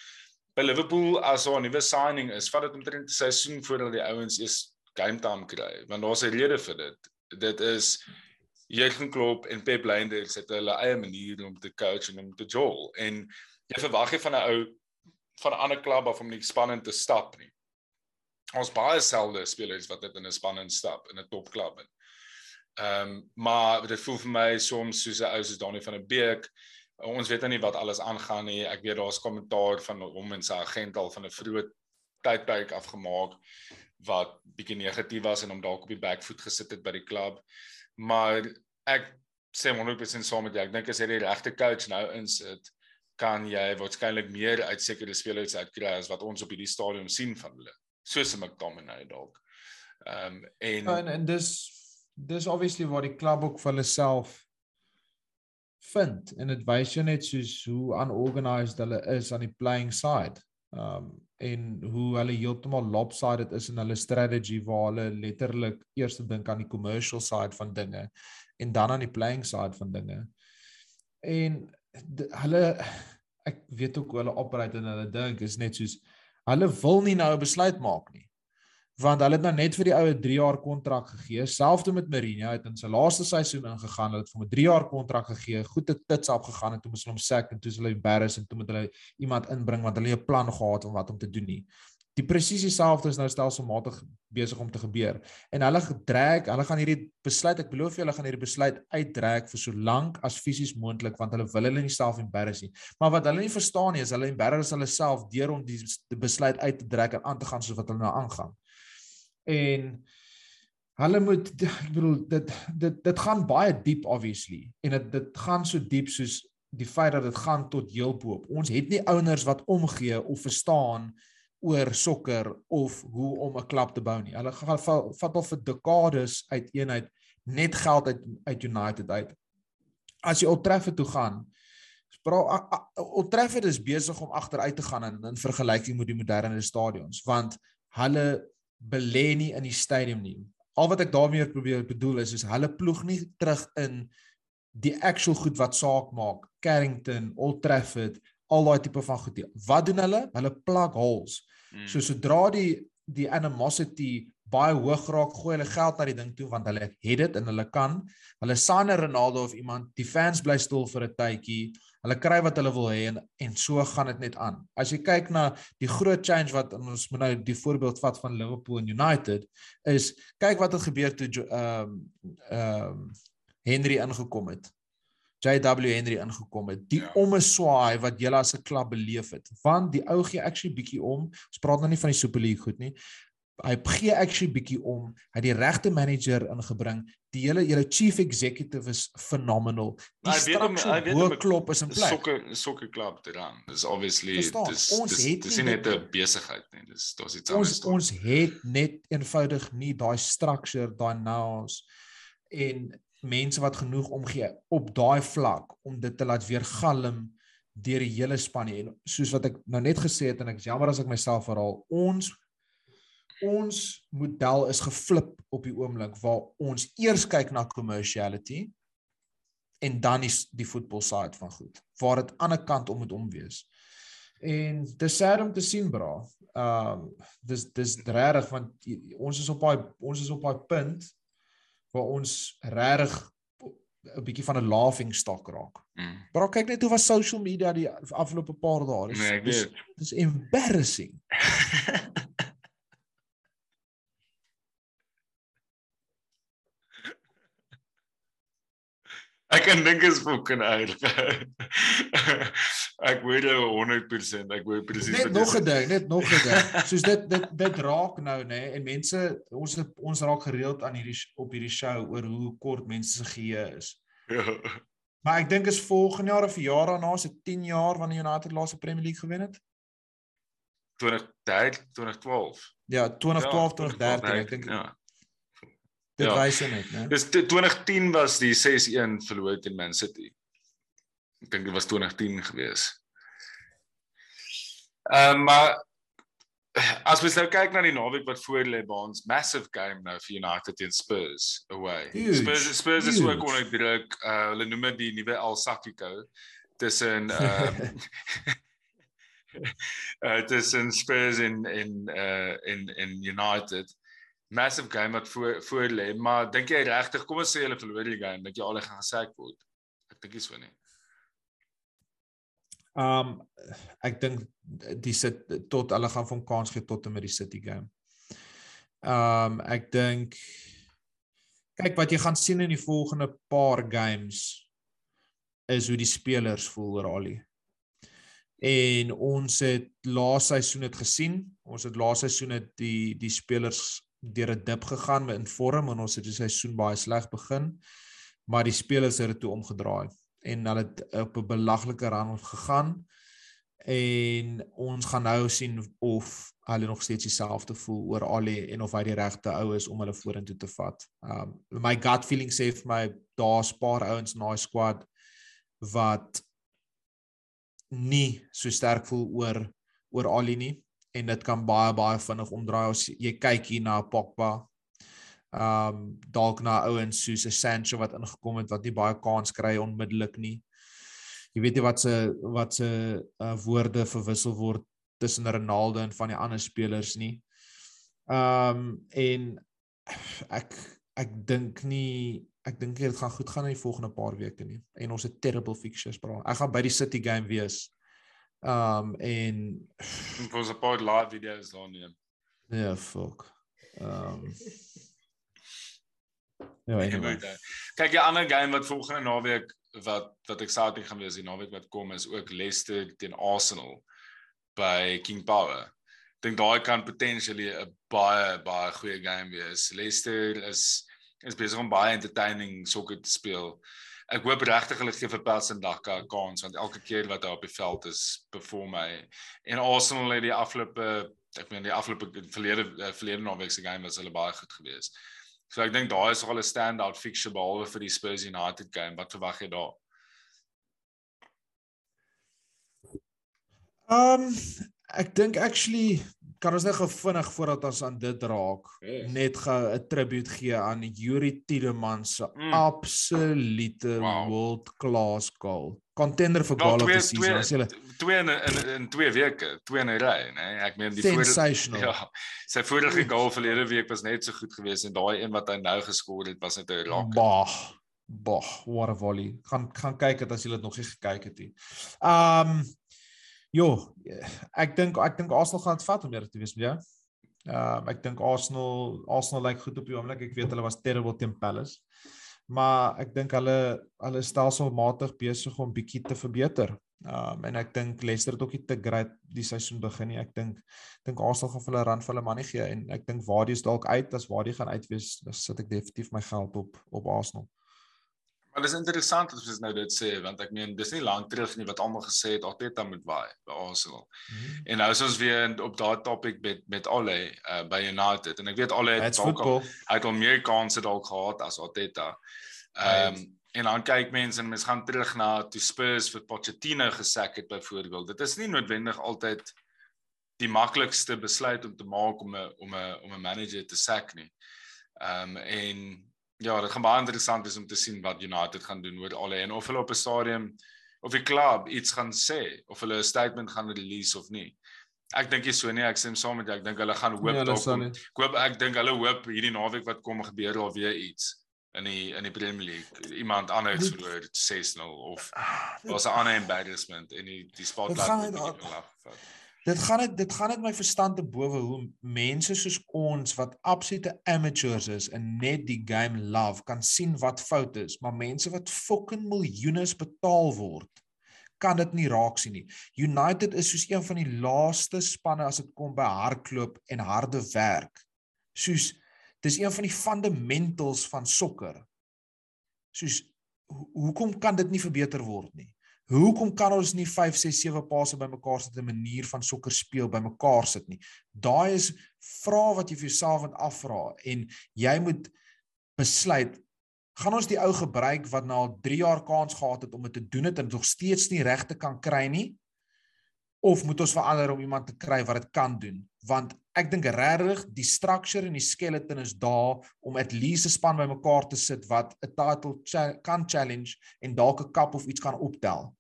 By Liverpool as 'n nuwe signing is, vat dit omtrent 'n seisoen voordat die ouens eers game time kry, want daar's 'n rede vir dit. Dit is Jurgen Klopp en Pep Linders het hulle eie manier om te coach en om te jol en jy verwag nie van 'n ou van 'n ander klub af om nie spannend te stap nie. Ons baie selde spelers wat dit in 'n spannend stap in 'n topklub in. Ehm um, maar dit voel vir my soms soos 'n ou soos Dani van der Beek. Ons weet nou nie wat alles aangaan nie. Ek weet daar's kommentaar van hom en sy agent al van 'n vroeë tydperk afgemaak wat bietjie negatief was en hom dalk op die backfoot gesit het by die klub. Maar ek sê 100% saam met jou. Ek dink as jy die regte coach nou insit, kan jy waarskynlik meer uit sekere spelers uitkry as wat ons op hierdie stadium sien van hulle. Soos 'n McTominay dalk. Ehm um, en Ja, en en dis dis obviously waar die klub ook vir hulle self vind en dit wys jou net soos hoe unorganized hulle is aan die playing side. Um en hoe hulle heeltemal lopsided is in hulle strategy waar hulle letterlik eers dink aan die commercial side van dinge en dan aan die playing side van dinge. En hulle ek weet ook hoe hulle operate en hulle dink is net soos hulle wil nie nou 'n besluit maak nie want hulle het nou net vir die oue 3 jaar kontrak gegee. Selfs met Mourinho het in sy laaste seisoen ingegaan. Hulle het vir hom 'n 3 jaar kontrak gegee. Goed te tits op gegaan en toe moes hulle hom sack en toe is hulle embarrassed en toe moet hulle iemand inbring want hulle het 'n plan gehad om wat om te doen nie. Die presies dieselfde is nou stelselmatig besig om te gebeur. En hulle gedrek, hulle gaan hierdie besluit, ek beloof jou, hulle gaan hierdie besluit uitdrek vir so lank as fisies moontlik want hulle wil hulle nie self embarrass nie. Maar wat hulle nie verstaan nie is hulle embarrass hulle self deur om die, besluit uit te drek en aan te gaan soos wat hulle nou aangaan en hulle moet ek bedoel dit dit dit gaan baie diep obviously en dit dit gaan so diep soos die feit dat dit gaan tot heel bo. Ons het nie ouers wat omgee of verstaan oor sokker of hoe om 'n klub te bou nie. Hulle gaan vat al vir dekades uit eenheid net geld uit uit United uit. As jy Old Trafford toe gaan, Old Trafford is besig om agteruit te gaan in, in vergelyking met die moderne stadions want hulle belê nie in die stadium nie. Al wat ek daarmee probeer bedoel is is hulle ploeg nie terug in die actual goed wat saak maak. Carrington, Old Trafford, al daai tipe van goed. Wat doen hulle? Hulle plak holes. mm, So sodra die die animosity baie hoog raak, gooi hulle geld na die ding toe want hulle het dit en hulle kan. Hulle sign 'n Ronaldo of iemand, die fans bly stil vir 'n tydjie. Hulle kry wat hulle wil hê en en so gaan dit net aan. As jy kyk na die groot change wat ons moet nou die voorbeeld vat van Liverpool en United is kyk wat het gebeur toe ehm ehm Henry ingekom het. JW Henry ingekom het. Die Ja. ja. ommeswaai wat julle as 'n klub beleef het. Want die ou gee actually bietjie om. Ons praat nou nie van die Super League goed nie. Hy gee actually bietjie om. Hy het die regte manager ingebring. Die hele julle chief executive is phenomenal. Die Hy weet hom- hy weet bo klop is in plek. sokker sokker klub te dan. Dis obviously Verstaan, dis ons dis het dis nie net dit 'n besigheid nie. Dis daar's iets ons anders. ons het net eenvoudig nie daai structure, daai nous en mense wat genoeg omgee op daai vlak om dit te laat weer galm deur die hele span. En soos wat ek nou net gesê het en ek is jammer as ek myself herhaal, ons ons model is geflip op die oomblik waar ons eers kyk na commerciality en dan is die voetbal side van goed waar dit aan 'n kant om moet om wees. En dis sad om te sien bra. Ehm um, dis dis regtig want jy- ons is op daai ons is op daai punt waar ons regtig 'n bietjie van 'n laughing stock raak. Mm. Maar kyk net hoe was social media die afgelope paar dae. Dis Nee, dis, dis embarrassing. Ek kan dink is fucking erg. ek weet jou 100%. Ek weet presies Net nog 'n ding, net nog 'n ding. Soos dit dit dit raak nou nê en mense ons ons raak gereeld aan hierdie op hierdie show oor hoe kort mense se geheue is. Ja. Maar ek dink is volgende jaar of die jaar daarna se 10 jaar wanneer United laaste Premier League gewen het. 2013, 2012. Ja, 2012, Ja, 2013, ek dink Ja. Dit ja. wys net, né? Dis t- 2010 was die 6-1 verloor teen Man City. Ek dink dit was 2010 gewees. Ehm um, maar as mens nou kyk na die naweek wat voor lê by ons massive game nou vir United teen Spurs away. Huge, Spurs Spurs is huge. ook onder druk. Uh hulle noem dit die nuwe El Sacchico tussen ehm uh tussen Spurs en en uh en en United massive game wat voor voor lê, maar dink jy regtig kom ons sê hulle verloor die game, dink jy al gaan gesack word? Ek dink nie so nie. Um ek dink die sit tot hulle gaan van kans gee tot en met die City game. Um ek dink kyk wat jy gaan sien in die volgende paar games is hoe die spelers voel oor Ali. En ons het laas seisoen het gesien, ons het laas seisoen het die die spelers deur 'n dip gegaan in vorm en ons het die seisoen baie sleg begin, maar die spelers het dit toe omgedraai en hulle het op 'n belaglike run gegaan en ons gaan nou sien of hulle nog steeds dieselfde voel oor Ali en of hy die regte ou is om hulle vorentoe te vat. Um my gut feeling sê vir my daar's 'n paar ouens in daai squad wat nie so sterk voel oor oor Ali nie en dit kan baie baie vinnig omdraai as jy kyk hier na Pogba. Um dalk na ouens soos Sancho wat ingekom het wat nie baie kans kry onmiddellik nie. Jy weet nie wat se wat se uh, woorde verwissel word tussen Ronaldo en van die ander spelers nie. Um en ek ek dink nie ek dink dit gaan goed gaan in die volgende paar weke nie. En ons het terrible fixtures bra. Ek gaan by die City game wees. Um en was 'n paar live video's daar neem. ja, yeah, fuck. Um Ja, anyway. Kyk, die ander game wat volgende naweek wat wat exciting gaan wees, die naweek wat kom is ook Leicester teen Arsenal by King Power. Dink daai kan potentially 'n baie baie goeie game wees. Leicester is is besig om baie entertaining sokker te speel. Ek hoop regtig hulle gee vir Pelsen Daka 'n kans want elke keer wat hy op die veld is, perform hy. En Arsenal het die afgelope ek meen die afgelope verlede eh, verlede naweek se game was hulle baie goed geweest. So ek dink daai is al 'n standout fixture behalwe vir die Spurs United game. Wat verwag jy daar? Um ek dink actually kan ons net gou vinnig voordat ons aan dit raak Yes. net gou 'n tribute gee aan Yuri Tielemans se Mm. absolute Wow. world class goal. Contender vir goal of the season. As jy twee in in in twee weke, twee in 'n ry, nê? Ek meen die vorige sensational. ja, sy vorige goal verlede week was net so goed geweest en daai een wat hy nou geskoor het was net 'n rock. Bah. Bah, what a volley. Gaan gaan kyk dit as jy dit nog nie gekyk het nie. Um Jo, ek dink ek dink Arsenal gaan dit vat om eerlik te wees met jou. Ehm ek dink Arsenal Arsenal lyk goed op die oomblik. Ek weet hulle was terrible teen Palace. Maar ek dink hulle hulle stelselmatig besig om bietjie te verbeter. Ehm en ek dink Leicester het ook nie te great die seisoen begin nie. Ek dink dink Arsenal gaan vir hulle run vir hulle money gee en ek dink Wardie is dalk uit as Wardie gaan uitwees, dan sit ek definitief my geld op op Arsenal. Maar dis interessant as ons nou dit sê want ek meen dis nie lank terug nie wat almal gesê het Arteta moet waai by Arsenal. Mhm. En nou is ons weer op daai topic met met Ole uh, by United en ek weet Ole het dalk al- hy het al meer kansse dalk gehad as Arteta. Ehm um, en dan kyk mense en mense gaan terug na toe Spurs vir Pochettino gesak het byvoorbeeld. Dit is nie noodwendig altyd die maklikste besluit om te maak om 'n om 'n om 'n manager te sak nie. Ehm um, en ja, dit gaan baie interessant wees om te sien wat United gaan doen oor alle en of hulle op 'n stadium of die klub iets gaan sê of hulle 'n statement gaan release of nie. Ek dink nie so nie, ek stem saam met jou. Ek dink hulle gaan hoop Nee, dalk ek hoop ek dink hulle hoop hierdie naweek wat kom gebeur daar weer iets in die in die Premier League. Iemand anders verloor 6-0 of was 'n ander embarrassment en die die spotlight het afgevat. Dit gaan dit dit gaan net my verstand te bowe hoe mense soos ons wat absolute amateurs is en net die game love kan sien wat fout is, maar mense wat fucking miljoene betaal word kan dit nie raak sien nie. United is soos een van die laaste spanne as dit kom by hardloop en harde werk. Soos dis een van die fundamentals van sokker. Soos hoekom kan dit nie verbeter word nie? Hoekom kan ons nie 5 6 7 passe bymekaar sit 'n manier van sokker speel bymekaar sit nie? Daai is vrae wat jy vir jouself moet afvra en jy moet besluit gaan ons die ou gebruik wat na al 3 jaar kans gehad het om dit te doen het en nog steeds nie regte kan kry nie? Of moet ons verander om iemand te kry wat dit kan doen? Want ek dink regtig die structure en die skeleton is daar om at least 'n span bymekaar te sit wat 'n title cha kan challenge en dalk 'n cup of iets kan optel.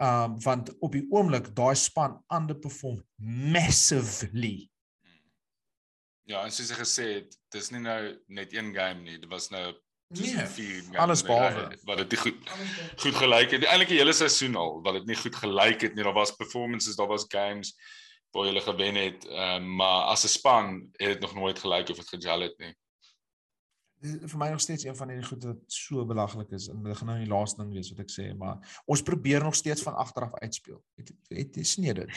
Um want op die oomblik daai span underperform massively. Ja, en soos ek gesê het, dis nie nou net een game nie, dit was nou Nee, alles behalwe wat dit goed goed gelyk het. Eintlik die hele seisoen al wat dit nie goed gelyk het nie. Daar was performances, daar was games waar hulle gewen het, um, maar as 'n span het dit nog nooit gelyk of dit gejal het nie. Vir my nog steeds een van die goed wat so belaglik is en dit gaan nou die laaste ding wees wat ek sê, maar ons probeer nog steeds van agteraf uitspeel. Het het is nie dit.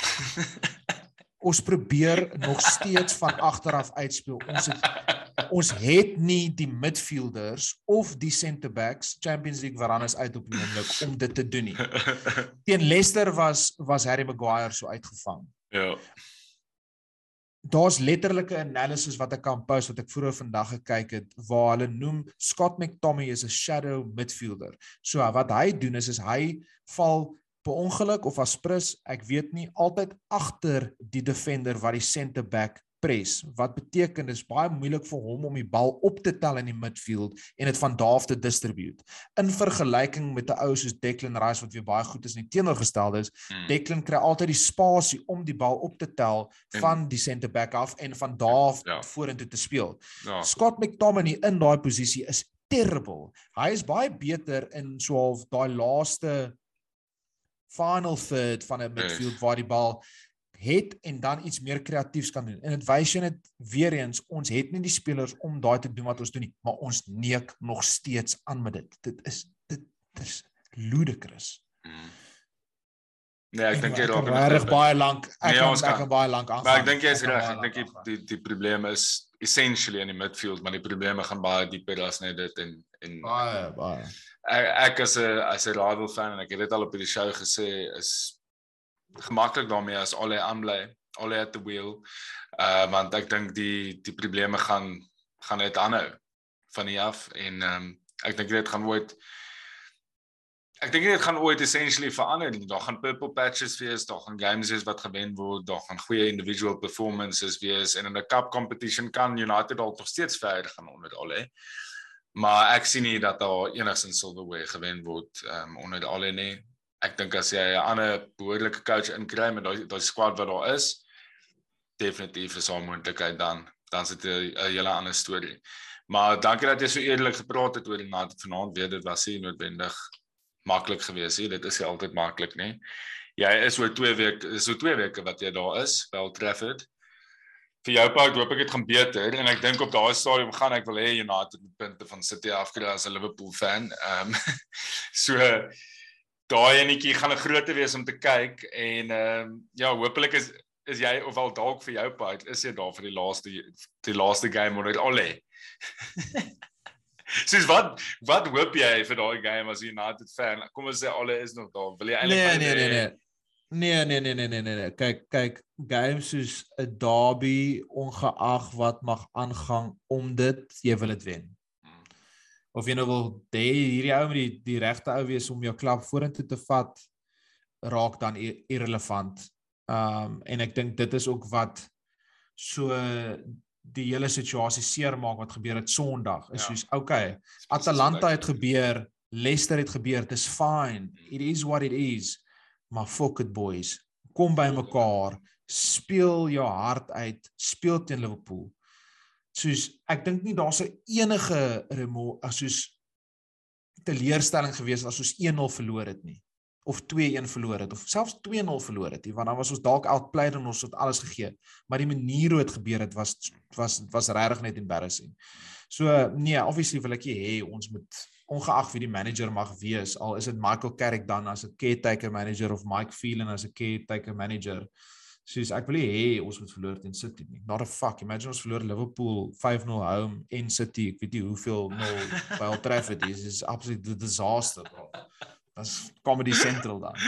ons probeer nog steeds van agteraf uitspeel. Ons het ons het nie die midfielders of die centre backs Champions League veranes uit op die oomblik om dit te doen nie. Teen Leicester was was Harry Maguire so uitgevang. Ja. Daar's letterlike analysis wat ek kan post wat ek vroeër vandag gekyk het waar hulle noem Scott McTominay is 'n shadow midfielder. So wat hy doen is is hy val per ongeluk of as prins, ek weet nie, altyd agter die defender wat die centre back press wat beteken dis baie moeilik vir hom om die bal op te tel in die midfield en dit van daar af te distribute. In vergelyking met 'n ou soos Declan Rice wat weer baie goed is die teenoorgestelde is, hmm. Declan kry altyd die spasie om die bal op te tel van die center back af en van daar af ja. vorentoe te speel. Ja. Scott McTominay in daai posisie is terrible. Hy is baie beter in so half daai laaste final third van 'n midfield waar die bal het en dan iets meer kreatiefs kan doen. En dit wys jy net weer eens ons het nie die spelers om daai te doen wat ons doen nie, maar ons neek nog steeds aan met dit. Dit is dit, dit is ludicrous. Mm. Nee, ek dink jy raak reg baie lank. Ek nee, kan, kan, kan baie lank aan. Maar ek dink jy is reg. Ek dink die, die die probleem is essentially in die midfield, maar die probleme gaan baie dieper as net dit en en baie baie. Ek, ek as 'n as 'n rival fan en ek het dit al op die show gesê is gemaklik daarmee as al hy aanbly, al hy at the wheel. Uh want ek dink die die probleme gaan gaan net aanhou van hier af en ehm um, ek dink dit gaan ooit ek dink dit gaan ooit essentially verander. Daar gaan purple patches wees, daar gaan games wees wat gewen word, daar gaan goeie individual performances wees en in 'n cup competition kan United dalk nog steeds verder gaan onder al hè. Maar ek sien nie dat daar enigsins silverware gewen word um, onder al hè nie ek dink as jy 'n ander behoorlike coach inkry met daai daai squad wat daar is, definitief is daar moontlikheid dan dan sit 'n hele ander storie. Maar dankie dat jy so eerlik gepraat het oor die naad vanaand weer dit was nie noodwendig maklik geweest nie. Dit is nie altyd maklik nie. Jy is oor 2 weke, so 2 weke wat jy daar is, wel Trafford. Vir jou pa, ek hoop ek het gaan beter en ek dink op daai stadium gaan ek wil hê United met punte van City afkry as 'n Liverpool fan. Ehm um, so daai enetjie gaan 'n groter wees om te kyk en ehm um, ja, hopelik is is jy of al dalk vir jou part is jy daar vir die laaste die laaste game onder alle. Sis wat wat hoop jy vir daai game as United fan? Kom ons sê alle is nog daar. Wil jy eintlik Nee, nee, nee, nee. Nee, nee, nee, nee, nee, nee, nee. Kyk, kyk, games soos 'n derby ongeag wat mag aangaan om dit, jy wil dit wen of jy nou wil hê hierdie ou met die die regte ou wees om jou klub vorentoe te vat raak dan irrelevant. Um en ek dink dit is ook wat so die hele situasie seermaak wat gebeur het Sondag. Is ja. soos okay, Atalanta het gebeur, Leicester het gebeur, dis fine. It is what it is. Maar fuck it boys. Kom by mekaar, speel jou hart uit, speel teen Liverpool. Soos ek dink nie daar's 'n enige remo soos teleurstelling gewees as ons 1-0 verloor het nie of 2-1 verloor het of selfs 2-0 verloor het, want dan was ons dalk outplayed en ons het alles gegee. Maar die manier hoe dit gebeur het was was was regtig net embarrassing. So nee, obviously wil ek hê ons moet ongeag wie die manager mag wees, al is dit Michael Carrick dan as 'n caretaker manager of Mike Phelan as 'n caretaker manager. Soos ek wil hê ons moet verloor teen City nie. Not a fuck. Imagine ons verloor Liverpool 5-0 home en City, ek weet nie hoeveel nul by Old Trafford is. It's absolute disaster, bro. Dit's Comedy Central dan.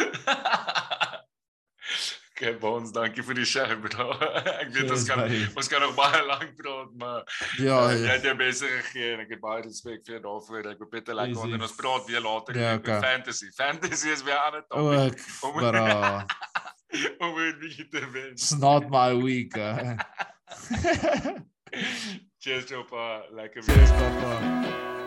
Okay, Bones, dankie vir die show, bro. Ek weet ons kan ons kan nog baie lank praat, maar ja, uh, ja. jy het jou beste gegee en ek het baie respek vir jou daarvoor. Ek hoop dit lekker Easy. want ons praat weer later Ja, oor okay. fantasy. Fantasy is weer 'n ander O, topik. ek Om- bra. Om weer bietjie te wen. It's not my week. Uh. Cheers, Jopa. Lekker Cheers, weer. papa.